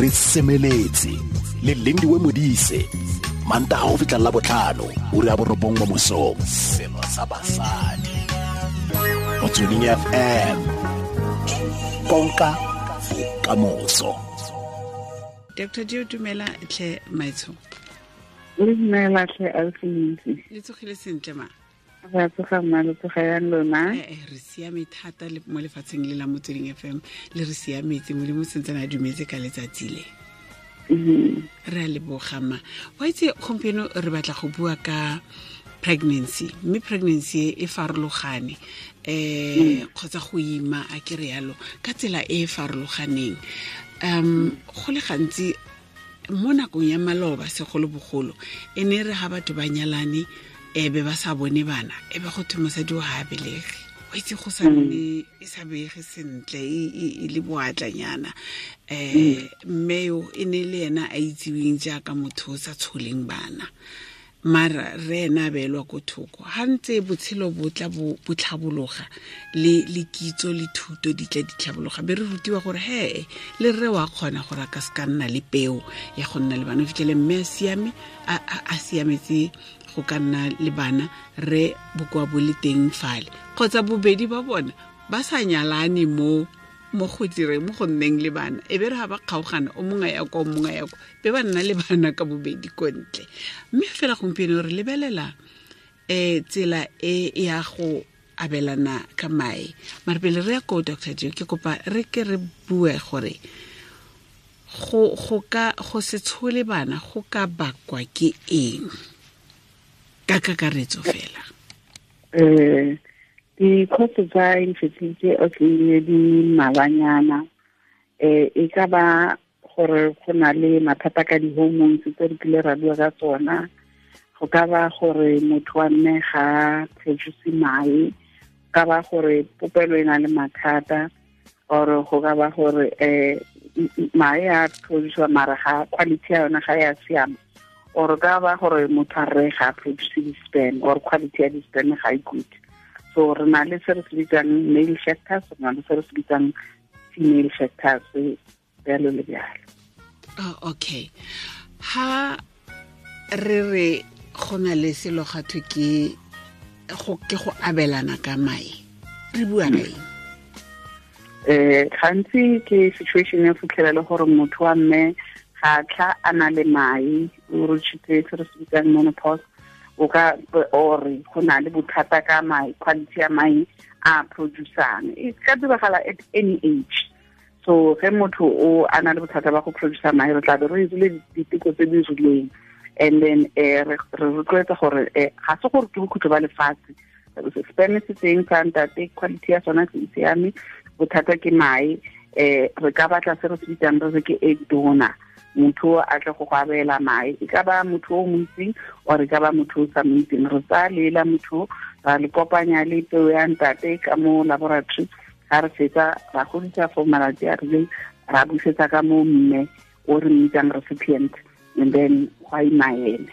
re semeletse le lindiwe modise manta mantaga go fitlhelela botlhano o re a borobong mo mosong selo sa basadi. Ya fm konka bokamoso dr dio dumela tlhe maitsho. Le dumela tlhe ntse. Le tsogile sentle tsoga mmalo tsoga yang lona? Ee re siame thata le- mo lefatsheng le la motsweding fm le re siametse modimo sentsene a dumetse ka letsatsi le. Mhm. re a lebogama wa itse gompieno re batla go bua ka pregnancy mme pregnancy e e farologane um kgotsa go ima a ke yalo ka tsela e e farologaneng. Um go le gantsi mo nakong ya maloba segolobogolo e ne re ga batho ba nyalane e be ba sa bone bana e be go thwe mosadi o ga a belege wa itse go sa nne e sa bege sentle e- e e le boatlanyana. Um mme yo e ne le ena a itseweng jaaka motho o sa tsholeng bana mara re ena beelwa ko thoko. Ga ntse botshelo bo tla bo bo tlhabologa le le kitso le thuto di tla di tlhabologa be re rutiwa gore hee le rre wa kgona gore a ka se ka nna le peo ya go nna le bana. O fitlhele mme a siame a siametse go ka nna le bana re bokoa bo le teng fale. Kgotsa bobedi ba bona ba sa nyalane mo mo go direng mo go nneng le bana. E be re ga ba kgaogana o mongwe ya kwa o mongwe ya kwa. Be ba nna le bana ka bobedi ko ntle. Mme fela gompieno re lebelela um tsela e ya go abelana ka mae. Mare pele re ya ko dr jo ke kopa re ke re bue gore go go ka go se tshole bana go ka bakwa ke eng? Ka kakaretso fela. Um dikgotso tsa infertility o tlile di mmalwanyana um e ka ba gore go na le mathata ka di-hormones tse re kile ra bua ka tsona. Go ka ba gore motho wa mme ga produce mae ka ba gore popelo e na le mathata or go ka ba gore um mae a producewa mara ga quality ya yona ga ya siama. Or ka ba gore motho a rre ga a produce di-sperm or quality ya di-sperm ga e good so re na le se re se bitsang male factors re na le se re se bitsang female factors jalo le jalo Oh, okay. Ha re re go na le selo gatho ke go ke go abelana ka mae re bua ka eng? Um gantsi ke situation ya fitlhela le gore motho wa mme ga tla a na le mae o reachitse se re se bitsang menopause o ka or go na le bothata ka mae quality ya mae a ka diragala at any age. So ge motho o a na le bothata ba go producer mae re tla be re dirile diteko tse di rileng. And then um re rotloetsa gore um ga se gore ke bokhutlo ba lefatshe. Sperm se teng sa ntate quality ya sona se siame bothata ke um re ka batla se re se bitsang re ke egg donor. Motho a tle go go abela mae. E ka ba motho o moitseng or e ka ba motho o sa moitseng re tsaya lela motho ra le kopanya le peo ya ntate ka mo laboratory. Ga re fetsa ra godisa for malatsi a rileng ra busetsa ka mo mme o re mmitsang recipient and then gwa ima ene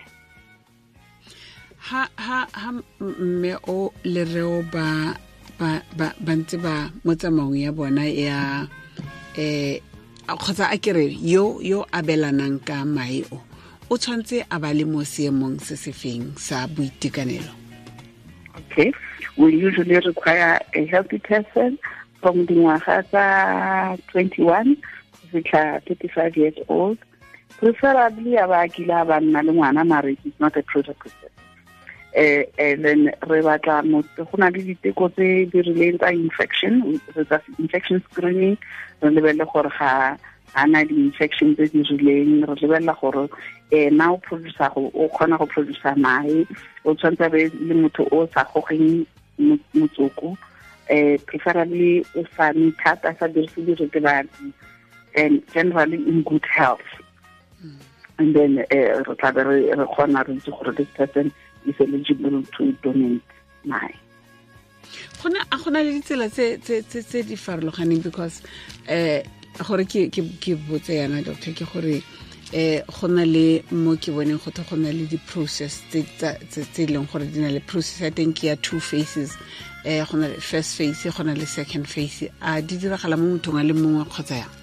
ha ha ha mme o le reo ba ba ba ntse ba mo tsamaong ya bona ya eh kgotsa a kere yo yo abelanang ka mae o o tshwanetse a ba le mo seemong se se feng sa boitekanelo? Okay. We usually require a healthy person from dingwaga tsa 21 go fitlha 35 years old. Preferably a ba kile a ba nna le ngwana mare is not a prerequisite eh and then re batla motho go na le diteko tse di rileng tsa infection re tsa infection screening re lebelele gore ga a na di-infection tse di rileng re lebelela gore um na o producer o kgona go producer mae o tshwanetse be le motho o sa gogeng motsoko um preferably o sa ne thata sa dirise diritibatsi and generally in good health. And then uh, re tla be re kgona re itse gore this person is eligible to donate mae gona a gona le ditsela tse tse tse tse di farologaneng because eh gore ke ke ke botse yana doctor ke gore eh go na le mo ke boneng go go na le di-process tse tse e leng gore di na le process I think ya two phases. Eh go na le first phase go na le second phase. A di diragala mo mothong a le mongwe kgotsa yang?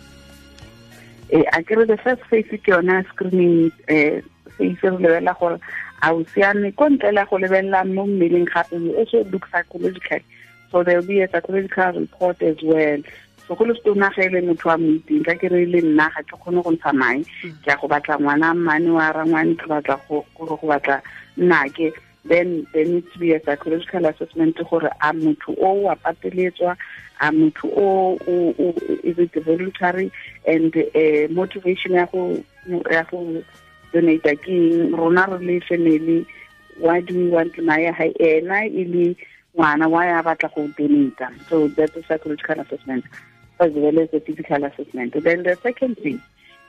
Eh a kere the first phase ke yona screening eh phase re lebella gore a o siame ko ntle la go lebelela mo mmeleng gape o also look psychologically. So there will be a psychological report as well. So go le setona ga e le motho wa moiting ka kere le nna ga ke kgone go ntsha mae. Ke ya go batla ngwana mmane wa rangwane ke batla go go batla nnake. Then there needs to be a psychological assessment gore a motho o wa pateletswa a motho o is it voluntary? And uh, motivation ya go donate ke rona re le family. Why do we want ha ena e le ngwana batla go donate so that's a psychological assessment. As well as a physical assessment. Then the second thing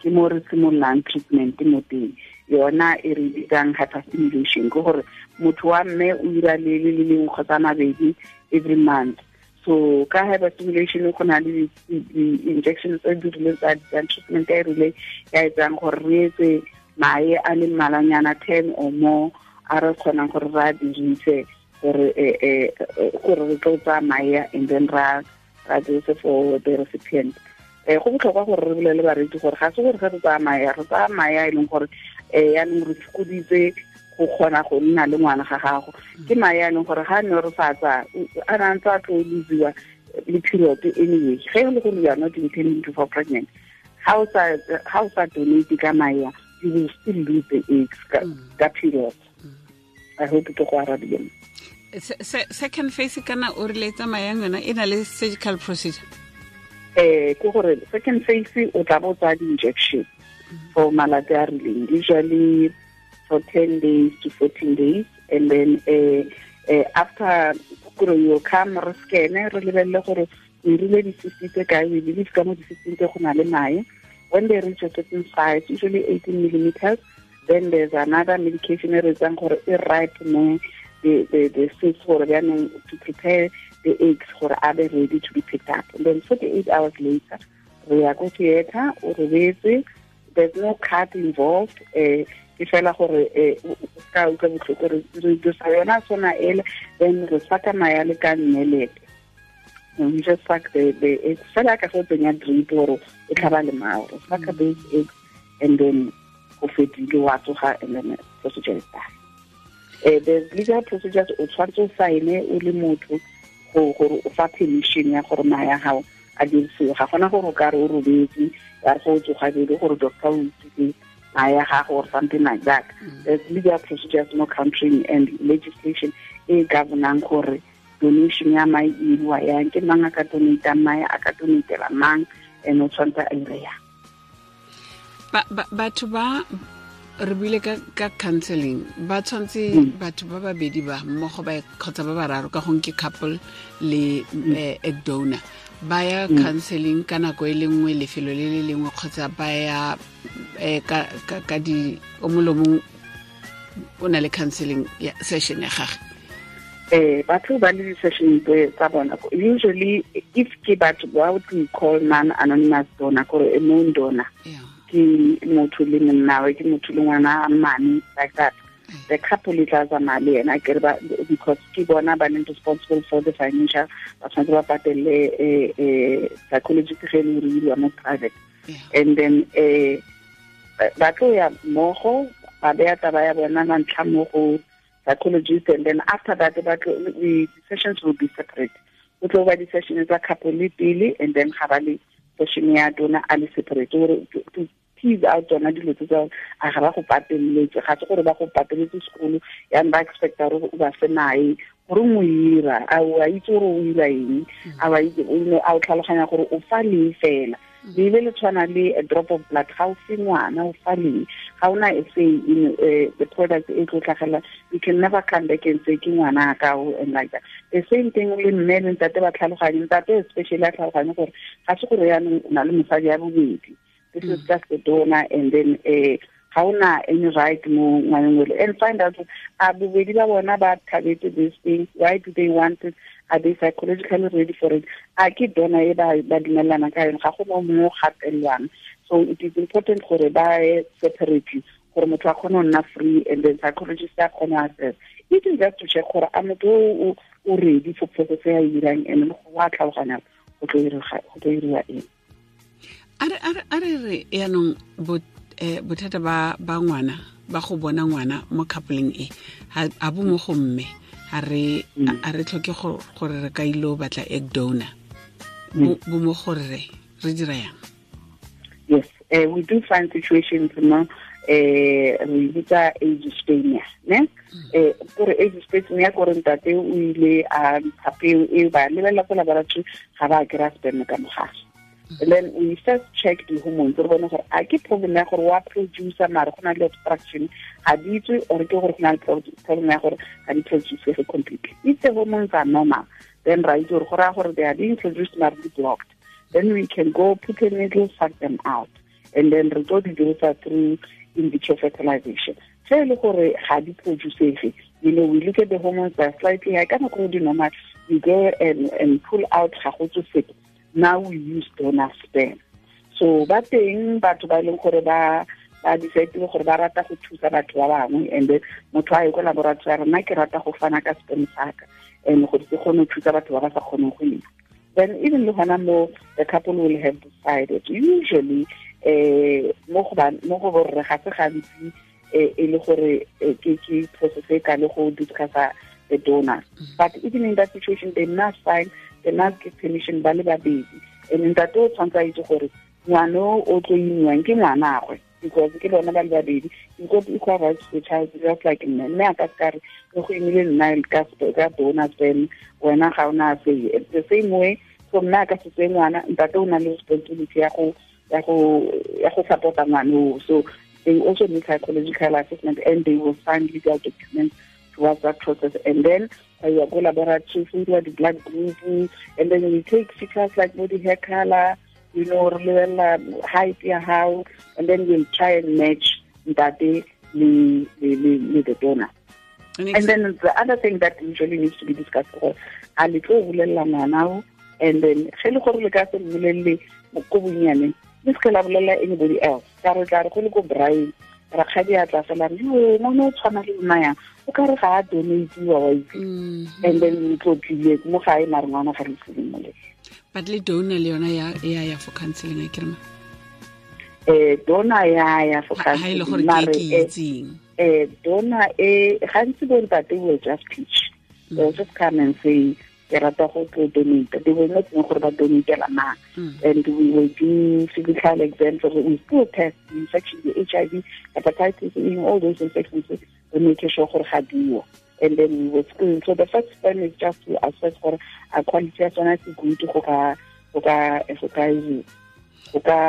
ke mo re simololang treatment mo teng. Yona e re bitsang hyperstimulation ke gore motho wa mme o ira le le le lengwe kgotsa mabedi every month. So ka hyperstimulation go na le di-injections tse di rileng tsa treatment e rile ya gore re etse mae a le mmalanyana ten or more a re kgonang gore re a dirise gore re tlo tsaya mae and then ra dirisa for the recipient. Um go botlhokwa gore re bolele bareki gore ga se gore ge re tsaya maya re tsaya maya e leng gore um yaanong re fokoditse go kgona go nna le ngwana ga gago. Ke maya e leng gore ga ne re sa tsaya a na ntse a tlo losiwa le period anyway. Ge e le gore you not intending to for pregnant ga o sa donate ka maya you will still lose the eggs ka period. I hope ke go arabile second phase kana o rile tsamayang yona e na le surgical procedure? Eh ke gore second phase o tla botsa di-injection for malatsi a rileng. Usually for 10 days to 14 days. And then uh, uh, after kore you come re scane re lebelele gore o rile di-fifty tse kae we believe ka mo tse go na le mae when they reach a certain size usually 18 millimeters then there's another medication e re etsang gore right mo the the the seeds for them to prepare the eggs for other ready to be picked up. And then 48 hours later, we are go theater or the there's no cut involved. Eh, Ke dirisa eh, yona sona ele then re saka maya le ka nnelete we just suck the the eggs fela ka go tsenya drip gore e tlhaba le mao Suck saka those eggs and then go fedile wa tsoga and then procedure is done. Uh, there's legal procedures o tshwanetse o saene o le motho gore o fa permission ya gore maya gago a dirisiwe. Ga gona gore o ka re o robetse ya re go o tsogabele gore doctor o itsile maya gago or something like that. There's legal procedures no country and legislation e governang gore donation ya mae e bua yang ke mang a ka donatang mae a ka donatela mang and o tshwanetse a ire yang. Batho ba re buile ka counseling ba tshwantse batho ba babedi ba mmogo ba kgotsa ba bararo ka gong ke couple le a donor. Ba ya counseling ka nako e le nngwe lefelo le le lengwe kgotsa ba ya ka di o molomong o na le counseling session ya gage eh batho ba le di-session tsa bona. Usually if ke batho ba what we call man anonymous donor kore e known donor ke motho le monnawe ke motho le ngwana mane like that. The couple e tla tsamaya le yena ke because ke bona ba leng responsible for the financial ba tshwanetse ba patelele um psychology ke ge le iriwa mo private. And then um ba tlo ya mmogo ba beya taba ya bona ka ntlha mo go psychologist and then after that ba tlo the sessions will be separate. Go tlo ba di-session tsa couple pele and then le session ya tona a le separate. To tease out tsona dilo tse tsa a ga ba go pateletse ga se gore ba go pateletse sekolo. Yang ba expecta gore o ba se nae gore mo ira a o a itse gore o ira eng. A ba itse a o tlhaloganya gore o fa leng fela lebe le tshwana le a drop of blood ga o fe ngwana o fa leng ga o na e say in eh, the product e tlo tlhagela you can never come back and say ke ngwana ka o and like that. The same thing le mme le ntate ba tlhaloganye ntate especially a tlhaloganye gore ga se gore yaanong o na le mosadi ya bobedi. This is mm. just the donor and then uh, ga ona any right mo ngwaneng ole and find out a bobedi ba bona ba thabetse this thing why do they want it? Are they psychologically ready for it? A ke dona e ba dumelelana ka yone ga go mo mo gatelwang. So it is important gore ba separately gore motho a kgone go nna free and then psychologist a kgone assess it is just to check gore a motho o ready for process ya irang and go a tlhaloganya go tlo diriwa eng. A re- re yaanong eh, bothata ba ba ngwana ba go bona ngwana mo coupleng e a bo mo go mme a re a re tlhoke go- gore re ka ilo batla egg donor. Bo bo mo gore re re dira yang? Yes uh, we do find situations mo eh re bitsa age spania ne? Eh gore age spania gore ntate o ile a ntsha peo e ba lebelela ko laboratory ga ba kry-a sperm ka mogare and then we first check the hormones re bone gore a ke problem ya gore wa producer mare go na le obstruction. Ga di itswe or ke gore go na le pro- problem ya gore ga di producege completely. If the hormones are normal. Then ra itse gore go raya gore they are being produced mare di blocked. Then we can go put a needle suck them out. And then re tlo di dirisa through in vitro fertilization. Se e le gore ga di producege you know we look at the hormones that are slightly high. Ka nako di normal we go and, and pull out ga go tse now we use donor sperm. So ba teng batho ba leng gore ba ba decide gore ba rata go thusa batho ba bangwe and then motho a ye ko laboratory a re nna ke rata go fana ka sperm saka and gore ke kgone go thusa batho ba ba sa kgoneng go ima. Then even le hona mo the couple will have decided. Usually eh mo go mo go borre ga se gantsi eh, e le gore eh, ke ke process e ka le go discussa the donors but even in that situation they must find must give permission ba le babedi. And ntate o tshwanetse a itse gore ngwana o tlo imiwang ke ngwanagwe because ke bona ba le babedi got equal rights to child just like mme mme a ka se kare le go imile nna ka donors then wena ga o na say it's the same way so mme a ka se tseye ngwana ntate o na le responsibility ya go ya go supporta ngwana so they also need psychological assessment and they will sign legal documents towards that process and then uh, you go laboratory findwa the blood group and then we take features like body hair color you know lebelela height hao and then we'll try and match le le le le the donor. And then the other thing that usually needs to be discussed is a le tlo bolelela ngwanao and then ge le gore le ka se mmolelele ko bonyaneng le la bolelela anybody else. Ka re tla re go le ko brain ra kgadi a tla fela re yo ngwana o tshwana le nna yang o ka re ga a donatiwa wa itse and then o tlo tlile mo gae mare ngwana ga re tlile but le dona le yona ya ya for counseling a kerema eh dona ya ya for e counseling, mare, eh, eh dona e gantsi bo ntate will just pitch they just come and say ke rata go tlo donate they will not know gore ba donatela mang Mm. and we will do physical exams or we still test the infection the HIV hepatitis E all those infections we make sure gore ga diyo and then we will screen. So the first step is just to assess gore a quality ya tsona se go ka go ka go ka go ka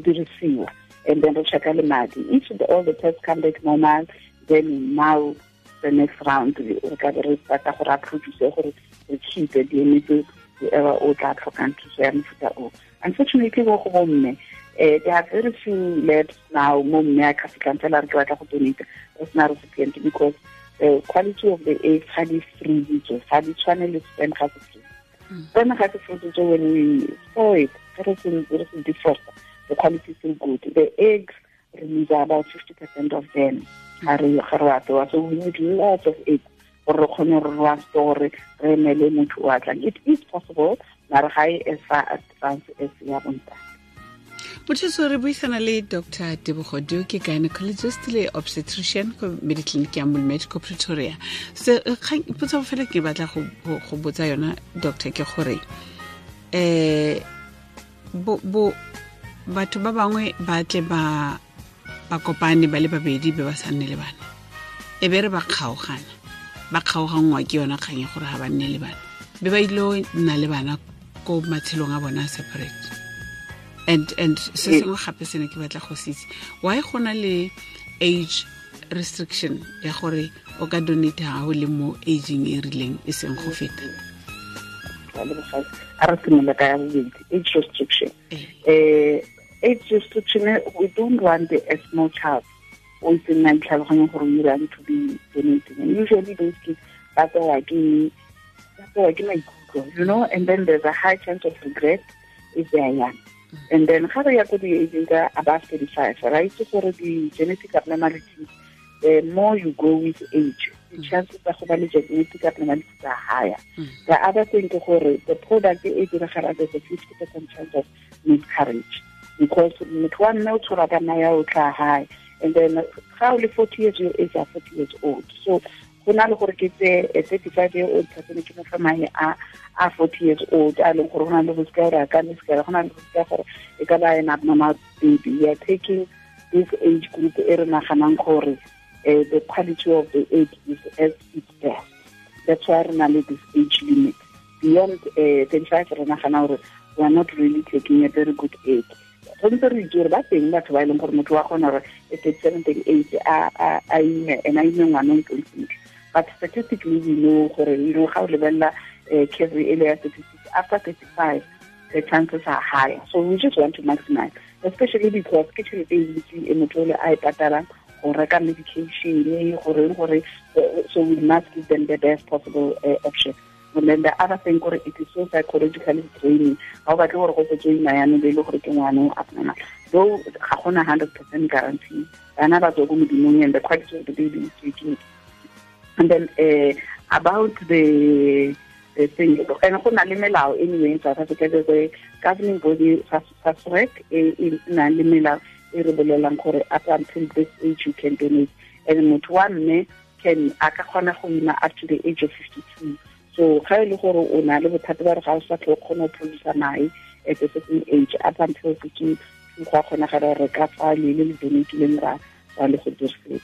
dirisiwa. And then re checka le madi. If the, all the tests come back normal then now the next round ka be re stata gore a produce gore re the DNA whoever o tla tlhokang thuso ya mofuta o unfortunately go go bomme eh there are very few labs now mo mme a ka fitlhang fela re ke batla go donate re sena recipient because the quality of the eggs ga di freezitswe ga di tshwane le sperm ga se freeze sperm ga se freezitswe when we store it re se defrost the quality is still good. The eggs release about 50% of them ga re re so we need lots of aid gore re kgone re wa store re emele motho o atlang it is possible mare ga e as far advance as ya bontate botheso re buisana le dr. Tebogodio ke gynecologist le obstetrician ko mediclinic ya molmed pretoria. Eh, potsa go fela ke batla go botsa yona doctor ke gore um bo batho ba bangwe ba tle ba ba kopane ba le babedi be ba sa nne le bana. E be re ba kgaogana. Ba kgaoganngwa ke yona kgang ya gore ga ba nne le bana. Be ba ile nna le bana ko matshelong a bona a separate. And and se sengwe gape se ne ke batla go se itse. Why go na le age restriction ya gore o ka donate ga o le mo aging e rileng e seng go feta? A re simolola ka bobedi age restriction Eh. eh age restriction we don't want the a small child o itseng na ditlhaloganya gore o irang to be donating. And usually those kids ba tsewa ke tsewa ke maikutlo you know and then there's a high chance of regret if they are young. And then ga re ya ko di-aging ka above 35 ra itse gore di-genetic abnormalities the more you go with age the chances tsa go ba le genetic abnormalities are higher. The other thing ke gore the product e diragalang there's a 50 percent chance of miscarriage because motho wa mme o tshola ka nna ya o tla hae and then ga o le forty years your age are forty years old. So go na le gore ke tse a thirty five year old person ke mo fa mae a a forty years old a leng gore go na le go seka gore a ka le seka go na le go seka gore e ka ba an abnormal baby. We are taking this age group e re naganang gore uh, the quality of the age is as its best that's why re na le this age limit. Beyond uh, 35 re nagana we are not really taking a very good age tshwanetse re itse gore ba teng batho ba e leng gore motho wa kgona gore thirty seven thirty eight a ime and a ime ngwana o ntse sentle but statistically we know gore you know ga o lebelela carry e le ya statistics after thirty five the chances are higher so we just want to maximize especially because ke tšhelete e ntsi e motho ole a e patalang go reka medication gore gore so we must give them the best possible uh, option and then the other thing gore it is so psychologically draining. Ga o batle gore go setse ima yane be e le gore ke ngwane o abnormal though ga gona hundred percent guarantee. Bana ba tswa ko modimong and the quality of the baby is taking and then uh, about the the thing and go na le melao anyway in south africa a governing body SASREG e na le melao e re bolelang gore up until this age you can donate. And motho wa mme can a ka kgona go ima up to the age of fifty two so ga e le gore o na le bothata ba re ga o sa tlho kgona go producer mae at a certain age up until fifty go a kgonagala re ka fa le le le donate-ileng ra ra le go dirisetsa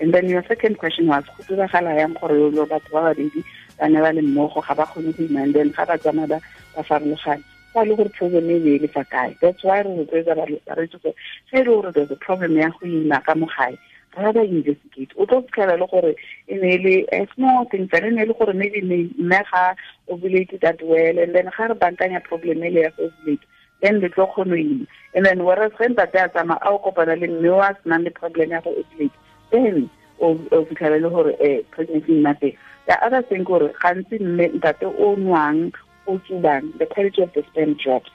and then your second question was go diragala yang gore lo batho ba babedi ba ne ba le mmogo ga ba kgone go ima and then ga ba tsama ba ba farologane. Fa le gore problem e be e le fa kae? That's why re rotloetsa baretse gore ga e le gore there's a problem ya go ima ka mo gae ba investigate. O tlo fitlhela le gore e ne le a small thing fela e ne le gore maybe mme ga ovulate that well and then ga re bankanya problem le ya ovulate then le tlo kgone ima. And then whereas ge ntate a tsamaya a o kopana le mme o a senang le problem ya ovulate then o fitlhela le gore um pregnancy nna the other thing gore gantsi mme ntate o nwang o tsubang the quality of the sperm drops.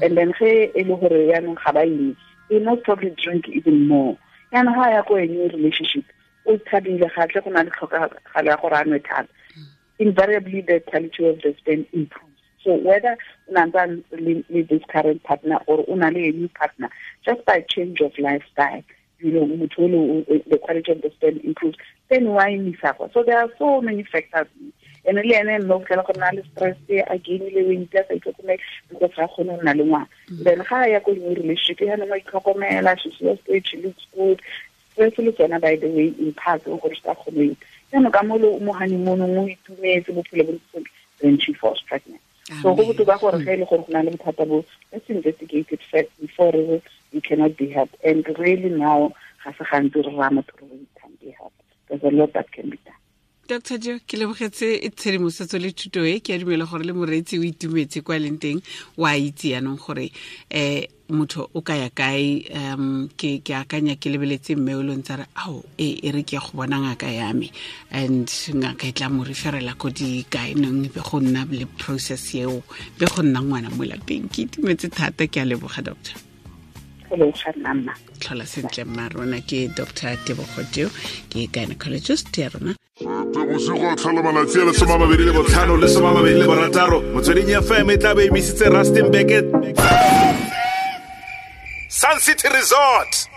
And then ge e le gore yaanong ga ba ime e most probably drink even more yaanong ga ya new relationship. O thabile gatle go na le tlhokagalo ya gore a nwe thata. Invariably the quality of the sperm improves. So whether unantse le this current partner or una le a new partner just by change of lifestyle you know the quality of the sperm improves. Then why imisa so there are so many factors and le ene nno fela go na le stress a gainile weight a sa itlhokomele because ga kgone go nna le ngwana. Mm. Then ga ya ko new relationship ya nngwe itlhokomela she lost weight she looks good stress le tsona by the way in part o gore se ka kgone yaanong ka mo le mo honeymoonong o itumetse bophelo bo ntse then she falls pregnant. So go botoka gore ge e le gore go na le bothata bo let's investigate it first before you cannot be helped. And really now ga se gantsi re raya motho we can be helped there's a lot that can be done dr jo ke lebogetse tshedimosetso le thuto e. Ke a dumela gore le moreetsi o itumetse kwa leng teng wa itse yaanong gore um motho o ka ya kae. Um ke ke akanya ke lebeletse mme o lontse re ao e e re ke go bona ngaka ya me. And ngaka e tla mo referela ko dikaenong be go nna le process eo be go nna ngwana mo lapeng. Ke itumetse thata ke a leboga doctor. Tlhola sentle mma rona ke dr tebogoteo ke gynecologist ya rona bosigo a tlhola malatsi a lesoma mabedi le botlhano le mabedi le borataro. Motsweding fm e tla emisitse rustenburg sun city resort